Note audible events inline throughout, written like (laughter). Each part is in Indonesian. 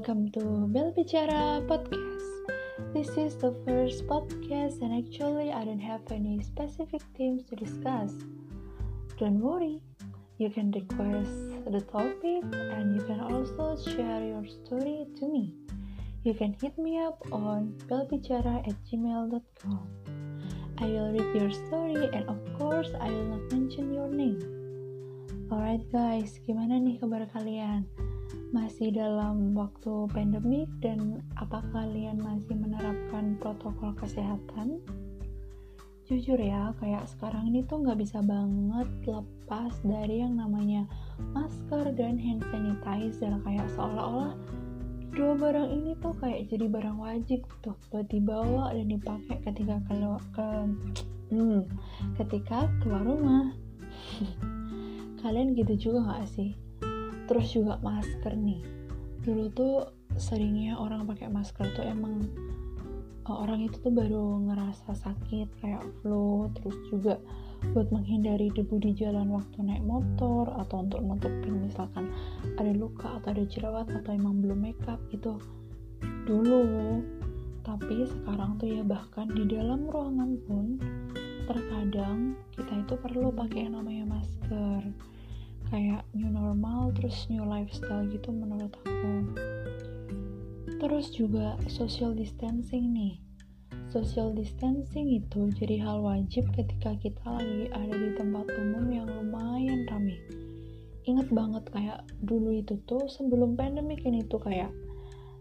welcome to Bel Bicara Podcast. This is the first podcast, and actually, I don't have any specific themes to discuss. Don't worry, you can request the topic and you can also share your story to me. You can hit me up on belbicara at gmail.com. I will read your story, and of course, I will not mention your name. Alright, guys, gimana nih kabar kalian? Masih dalam waktu pandemik dan apa kalian masih menerapkan protokol kesehatan? Jujur ya, kayak sekarang ini tuh nggak bisa banget lepas dari yang namanya masker dan hand sanitizer kayak seolah-olah dua barang ini tuh kayak jadi barang wajib tuh buat dibawa dan dipakai ketika keluar ke hmm, ketika keluar rumah. (laughs) Kalian gitu juga nggak sih? Terus juga masker nih. Dulu tuh seringnya orang pakai masker tuh emang uh, orang itu tuh baru ngerasa sakit kayak flu. Terus juga buat menghindari debu di jalan waktu naik motor atau untuk nutupin misalkan ada luka atau ada jerawat atau emang belum makeup gitu. Dulu tapi sekarang tuh ya bahkan di dalam ruangan pun terkadang kita itu perlu pakai yang namanya masker kayak new normal terus new lifestyle gitu menurut aku. Terus juga social distancing nih. Social distancing itu jadi hal wajib ketika kita lagi ada di tempat umum yang lumayan rame. Inget banget kayak dulu itu tuh sebelum pandemic ini tuh kayak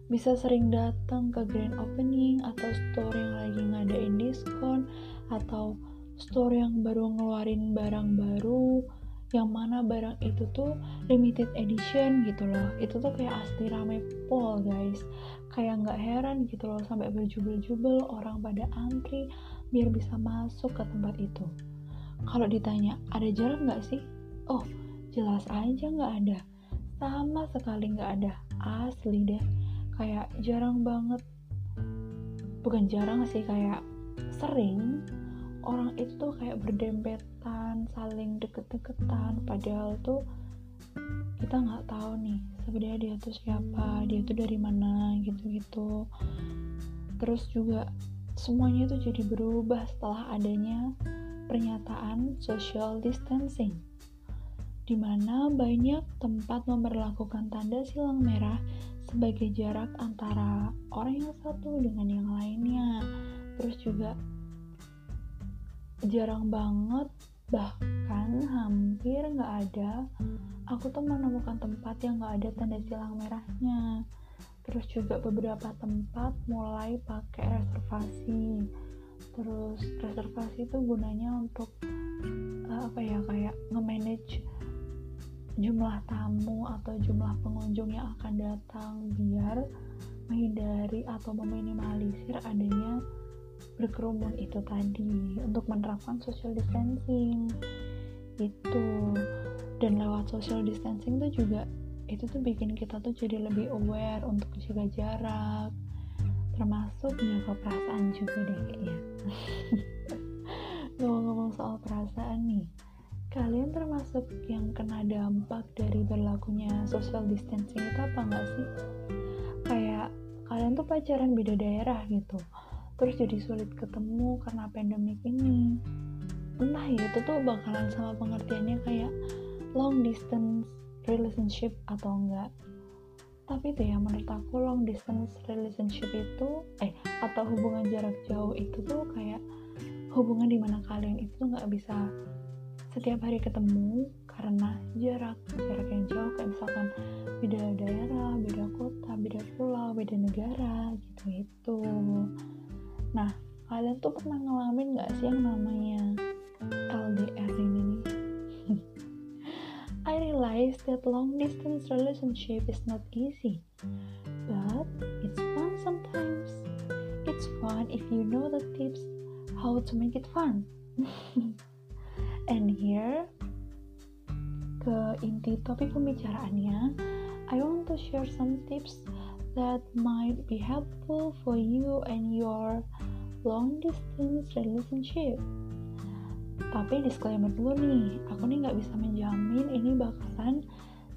bisa sering datang ke grand opening atau store yang lagi ngadain diskon atau store yang baru ngeluarin barang baru yang mana barang itu tuh limited edition gitu loh. Itu tuh kayak asli rame pol guys. Kayak nggak heran gitu loh sampai berjubel-jubel orang pada antri biar bisa masuk ke tempat itu. Kalau ditanya ada jarak nggak sih? Oh jelas aja nggak ada. Sama sekali nggak ada. Asli deh. Kayak jarang banget. Bukan jarang sih kayak sering orang itu kayak berdempetan saling deket-deketan. Padahal tuh kita nggak tahu nih sebenarnya dia tuh siapa dia tuh dari mana gitu-gitu. Terus juga semuanya itu jadi berubah setelah adanya pernyataan social distancing di mana banyak tempat memperlakukan tanda silang merah sebagai jarak antara orang yang satu dengan yang lainnya. Terus juga jarang banget bahkan hampir nggak ada. Aku tuh menemukan tempat yang nggak ada tanda silang merahnya. Terus juga beberapa tempat mulai pakai reservasi. Terus reservasi itu gunanya untuk uh, apa ya kayak nge-manage jumlah tamu atau jumlah pengunjung yang akan datang biar menghindari atau meminimalisir adanya berkerumun itu tadi untuk menerapkan social distancing itu dan lewat social distancing tuh juga itu tuh bikin kita tuh jadi lebih aware untuk jaga jarak. Termasuk jaga perasaan juga deh kayaknya. (laughs) Ngomong-ngomong soal perasaan nih kalian termasuk yang kena dampak dari berlakunya social distancing itu apa enggak sih? Kayak kalian tuh pacaran beda daerah gitu terus jadi sulit ketemu karena pandemik ini. Entah ya itu tuh bakalan sama pengertiannya kayak long distance relationship atau enggak. Tapi tuh ya menurut aku long distance relationship itu eh atau hubungan jarak jauh itu tuh kayak hubungan di mana kalian itu nggak bisa setiap hari ketemu karena jarak jarak yang jauh kayak misalkan beda daerah beda kota beda pulau beda negara gitu itu Nah, kalian tuh pernah ngalamin gak sih yang namanya LDR ini nih? (laughs) I realize that long distance relationship is not easy, but it's fun sometimes. It's fun if you know the tips how to make it fun. (laughs) And here, ke inti topik pembicaraannya, I want to share some tips that might be helpful for you and your long distance relationship. Tapi disclaimer dulu nih, aku nih nggak bisa menjamin ini bakalan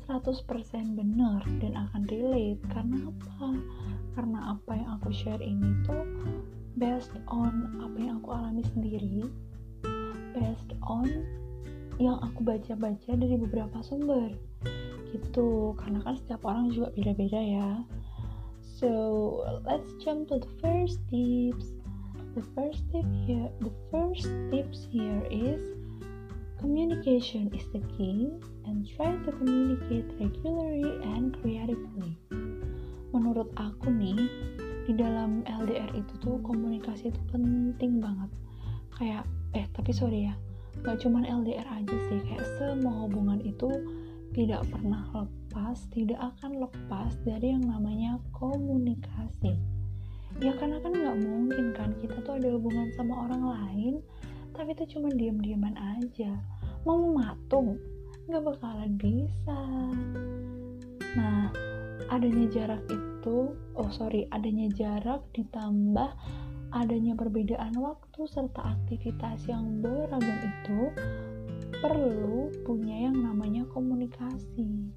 100% benar dan akan relate karena apa? Karena apa yang aku share ini tuh based on apa yang aku alami sendiri based on yang aku baca-baca dari beberapa sumber gitu karena kan setiap orang juga beda-beda ya so let's jump to the first tips the first tip here the first tips here is communication is the key and try to communicate regularly and creatively. Menurut aku nih di dalam LDR itu tuh komunikasi itu penting banget. Kayak eh tapi sorry ya gak cuman LDR aja sih kayak semua hubungan itu tidak pernah lepas tidak akan lepas dari yang namanya komunikasi ya karena kan nggak mungkin kan kita tuh ada hubungan sama orang lain tapi itu cuma diam-diaman aja. Mau mematung nggak bakalan bisa. Nah adanya jarak itu oh sorry adanya jarak ditambah adanya perbedaan waktu serta aktivitas yang beragam itu perlu punya yang namanya komunikasi.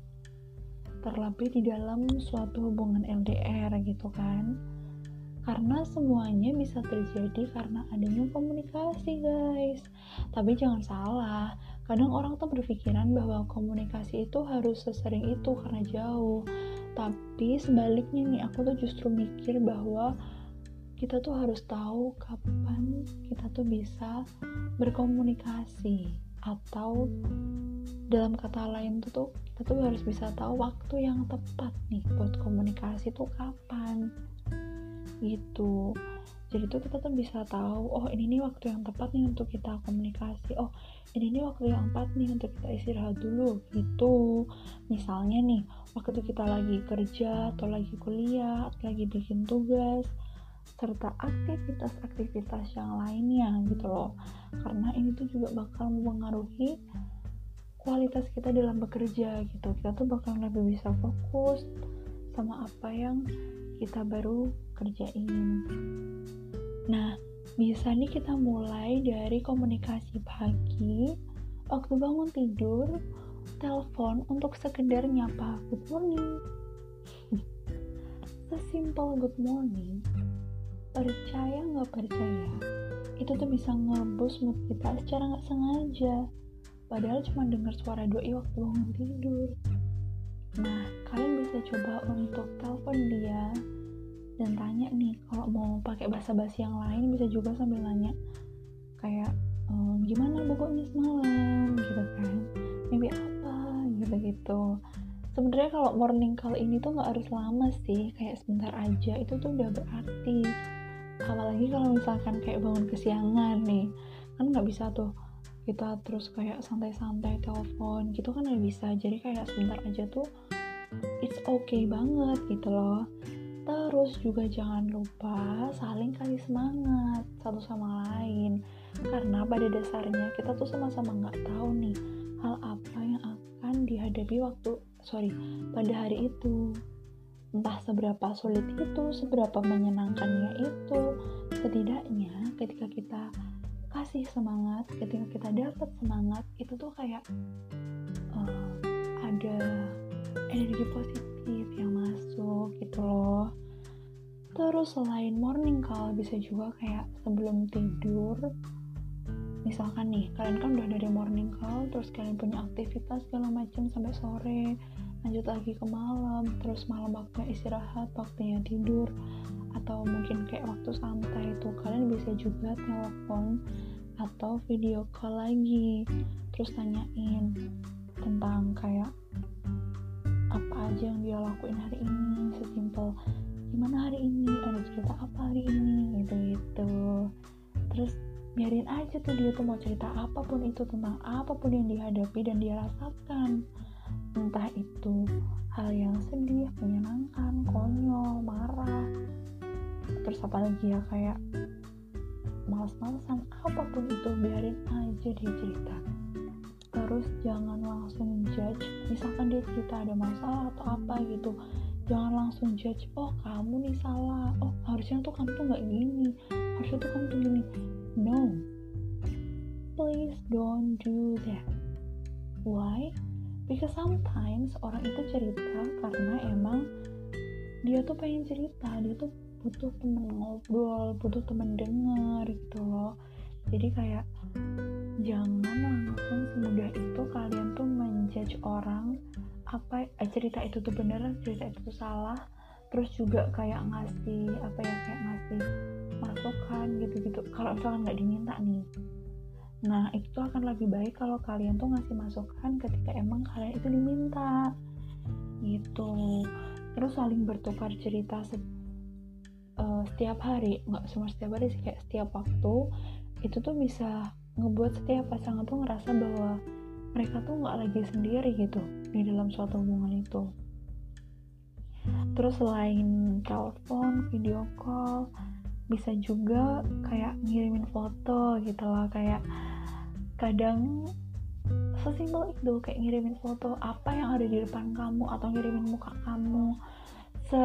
Terlebih di dalam suatu hubungan LDR gitu kan karena semuanya bisa terjadi karena adanya komunikasi guys. Tapi jangan salah kadang orang tuh berpikiran bahwa komunikasi itu harus sesering itu karena jauh. Tapi sebaliknya nih aku tuh justru mikir bahwa kita tuh harus tahu kapan kita tuh bisa berkomunikasi atau dalam kata lain tuh, tuh kita tuh harus bisa tahu waktu yang tepat nih buat komunikasi tuh kapan gitu. Jadi tuh kita tuh bisa tahu oh ini nih waktu yang tepat nih untuk kita komunikasi. Oh ini nih waktu yang tepat nih untuk kita istirahat dulu gitu. Misalnya nih waktu kita lagi kerja atau lagi kuliah atau lagi bikin tugas serta aktivitas-aktivitas yang lainnya gitu loh. Karena ini tuh juga bakal mempengaruhi kualitas kita dalam bekerja gitu. Kita tuh bakal lebih bisa fokus sama apa yang kita baru kerjain. Nah, bisa nih kita mulai dari komunikasi pagi, waktu bangun tidur, telepon untuk sekedar nyapa good morning. (laughs) Sesimpel good morning, percaya nggak percaya, itu tuh bisa ngebus mood kita secara nggak sengaja. Padahal cuma dengar suara doi waktu bangun tidur. Nah, kalian bisa coba untuk telepon dia dan tanya nih kalau mau pakai bahasa basi yang lain bisa juga sambil nanya kayak ehm, gimana pokoknya semalam? Gitu kan. Mimpi apa? Gitu gitu sebenarnya kalau morning call ini tuh nggak harus lama sih kayak sebentar aja itu tuh udah berarti. Apalagi kalau misalkan kayak bangun kesiangan nih kan nggak bisa tuh kita terus kayak santai-santai telepon gitu kan nggak bisa. Jadi kayak sebentar aja tuh it's okay banget gitu loh terus juga jangan lupa saling kasih semangat satu sama lain. Karena pada dasarnya kita tuh sama-sama nggak tahu nih hal apa yang akan dihadapi waktu sorry pada hari itu. Entah seberapa sulit itu seberapa menyenangkannya itu. Setidaknya ketika kita kasih semangat ketika kita dapat semangat itu tuh kayak uh, ada energi positif yang masuk gitu loh. Terus selain morning call bisa juga kayak sebelum tidur misalkan nih kalian kan udah dari morning call terus kalian punya aktivitas segala macam sampai sore lanjut lagi ke malam terus malam waktunya istirahat waktunya tidur atau mungkin kayak waktu santai itu kalian bisa juga telepon atau video call lagi. Terus tanyain tentang kayak apa aja yang dia lakuin hari ini sesimpel gimana hari ini? Ada cerita apa hari ini? Gitu gitu. Terus biarin aja tuh dia tuh mau cerita apa pun itu tentang apa pun yang dihadapi dan dia rasakan. Entah itu hal yang sedih menyenangkan konyol marah. Terus apa lagi ya kayak males-malesan apa pun itu biarin aja dia cerita. Terus jangan langsung judge misalkan dia cerita ada masalah atau apa gitu jangan langsung judge oh kamu nih salah. Oh harusnya tuh kamu tuh nggak gini. Harusnya tuh kamu tuh gini. No. Please don't do that. Why? Because sometimes orang itu cerita karena emang dia tuh pengen cerita. Dia tuh butuh temen ngobrol butuh temen denger gitu loh. Jadi kayak jangan langsung semudah itu kalian tuh menjudge orang apa eh, cerita itu tuh bener cerita itu tuh salah. Terus juga kayak ngasih apa ya kayak ngasih masukan gitu-gitu. Kalau misalkan nggak diminta nih. Nah itu akan lebih baik kalau kalian tuh ngasih masukan ketika emang kalian itu diminta. Gitu. Terus saling bertukar cerita se uh, setiap hari. Nggak cuma setiap hari sih kayak setiap waktu. Itu tuh bisa ngebuat setiap pasangan tuh ngerasa bahwa mereka tuh nggak lagi sendiri gitu di dalam suatu hubungan itu. Terus selain telepon video call bisa juga kayak ngirimin foto gitu loh kayak kadang sesimpel itu kayak ngirimin foto apa yang ada di depan kamu atau ngirimin muka kamu se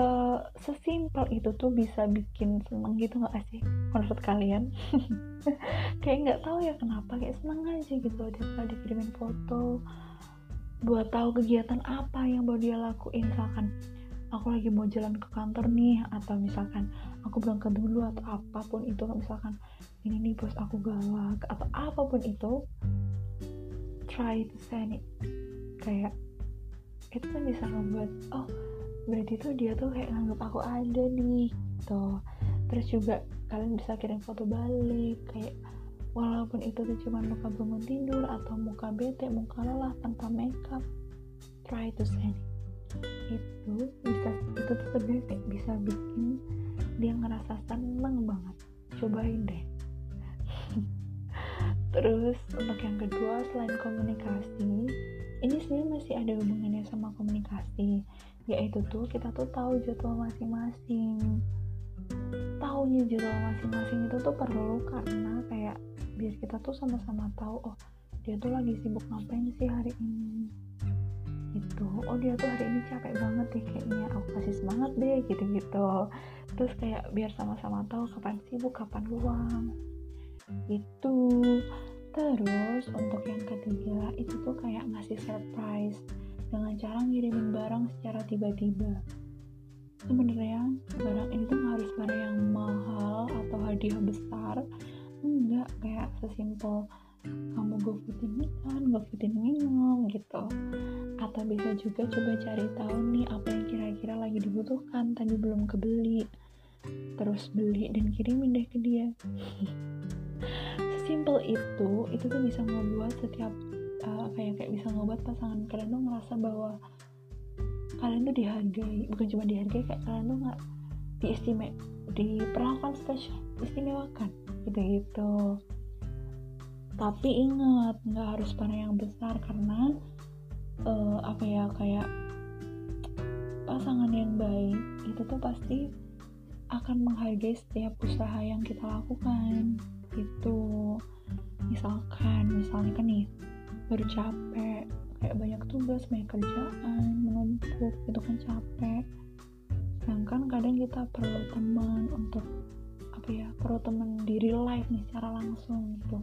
sesimpel itu tuh bisa bikin seneng gitu nggak sih menurut kalian? (laughs) Kayak nggak tahu ya kenapa kayak seneng aja gitu dia dikirimin foto buat tahu kegiatan apa yang mau dia lakuin. Misalkan aku lagi mau jalan ke kantor nih atau misalkan aku berangkat dulu atau apa pun itu misalkan ini nih bos aku galak atau apa pun itu try to send it. Kayak itu kan bisa membuat oh berarti tuh dia tuh kayak nganggap aku ada nih gitu. Terus juga kalian bisa kirim foto balik kayak walaupun itu tuh cuma muka bangun tidur atau muka bete muka lelah tanpa makeup. Try to send it itu bisa itu tuh sebenarnya bisa bikin dia ngerasa seneng banget. Cobain deh. (laughs) Terus untuk yang kedua selain komunikasi ini sebenarnya masih ada hubungannya sama komunikasi yaitu tuh kita tuh tahu jadwal masing-masing. Tahunya jadwal masing-masing itu tuh perlu karena kayak biar kita tuh sama-sama tahu oh dia tuh lagi sibuk ngapain sih hari ini. Gitu. Oh dia tuh hari ini capek banget deh kayaknya. Aku kasih semangat deh gitu gitu terus kayak biar sama-sama tahu kapan sibuk kapan luang. Gitu. Terus untuk yang ketiga itu tuh kayak ngasih surprise dengan cara ngirimin barang secara tiba-tiba. Sebenarnya barang ini tuh harus barang yang mahal atau hadiah besar. Enggak kayak sesimpel kamu gofoodin makan, gofoodin minum gitu. Atau bisa juga coba cari tahu nih apa yang kira-kira lagi dibutuhkan. Tadi belum kebeli. Terus beli dan kirimin deh ke dia. (laughs) Sesimpel itu itu tuh bisa ngebuat setiap uh, kayak kayak bisa ngebuat pasangan kalian tuh ngerasa bahwa kalian tuh dihargai. Bukan cuma dihargai kayak kalian tuh nggak diistimewa diperlakukan spesial istimewakan gitu gitu tapi ingat nggak harus pada yang besar karena uh, apa ya kayak pasangan yang baik itu tuh pasti akan menghargai setiap usaha yang kita lakukan. Gitu. Misalkan misalnya kan nih baru capek. Kayak banyak tugas banyak kerjaan menumpuk itu kan capek. Sedangkan kadang kita perlu teman untuk apa ya perlu teman di real life nih secara langsung gitu.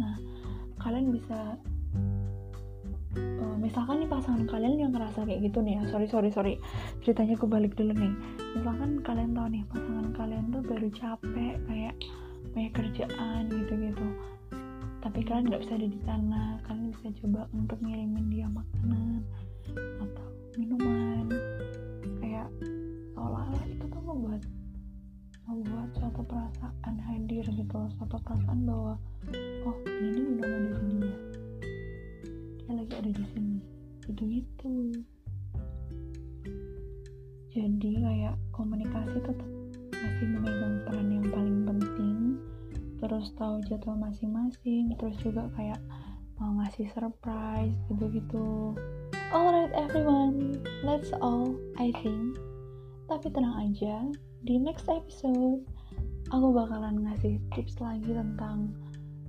Nah kalian bisa uh, misalkan nih pasangan kalian yang ngerasa kayak gitu nih ya. Sorry sorry sorry. Ceritanya kebalik dulu nih. Misalkan kalian tahu nih pasangan kalian tuh baru capek kayak banyak kerjaan gitu-gitu tapi kalian nggak bisa ada di sana. Kalian bisa coba untuk ngirimin dia makanan atau minuman. Kayak seolah-olah itu tuh membuat membuat suatu perasaan hadir gitu suatu perasaan bahwa jadwal masing-masing terus juga kayak mau ngasih surprise gitu-gitu. Alright everyone. That's all I think. Tapi tenang aja di next episode aku bakalan ngasih tips lagi tentang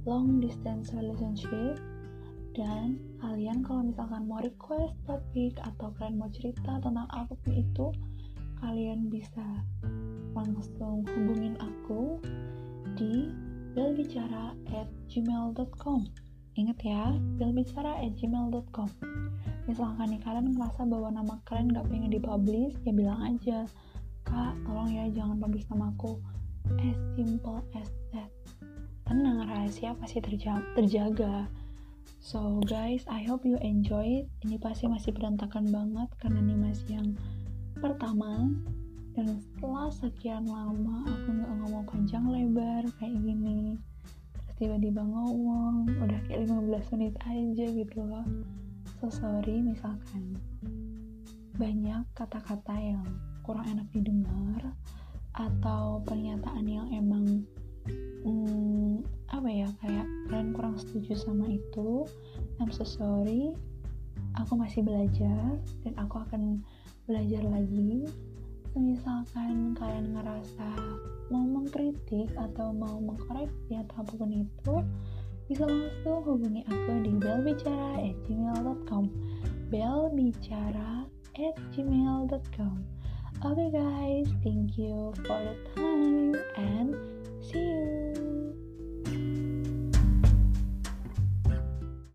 long distance relationship. Dan kalian kalau misalkan mau request topik atau kalian mau cerita tentang apa pun itu kalian bisa langsung hubungin aku di belbicara at gmail.com Ingat ya, belbicara@gmail.com. Misalkan nih kalian ngerasa bahwa nama kalian gak pengen dipublish, ya bilang aja, Kak, tolong ya jangan publish namaku. As simple as that. Tenang, rahasia pasti terjaga. terjaga. So guys, I hope you enjoy it. Ini pasti masih berantakan banget karena ini masih yang pertama. Dan setelah sekian lama aku nggak ngomong panjang lebar kayak gini, terus tiba-tiba ngomong, udah kayak 15 menit aja gitu loh. So sorry misalkan banyak kata-kata yang kurang enak didengar atau pernyataan yang emang hmm, apa ya kayak kalian kurang setuju sama itu I'm so sorry aku masih belajar dan aku akan belajar lagi misalkan kalian ngerasa mau mengkritik atau mau mengkoreksi atau apa pun itu bisa langsung hubungi aku di belbicara@gmail.com belbicara at gmail.com Okay guys, thank you for the time and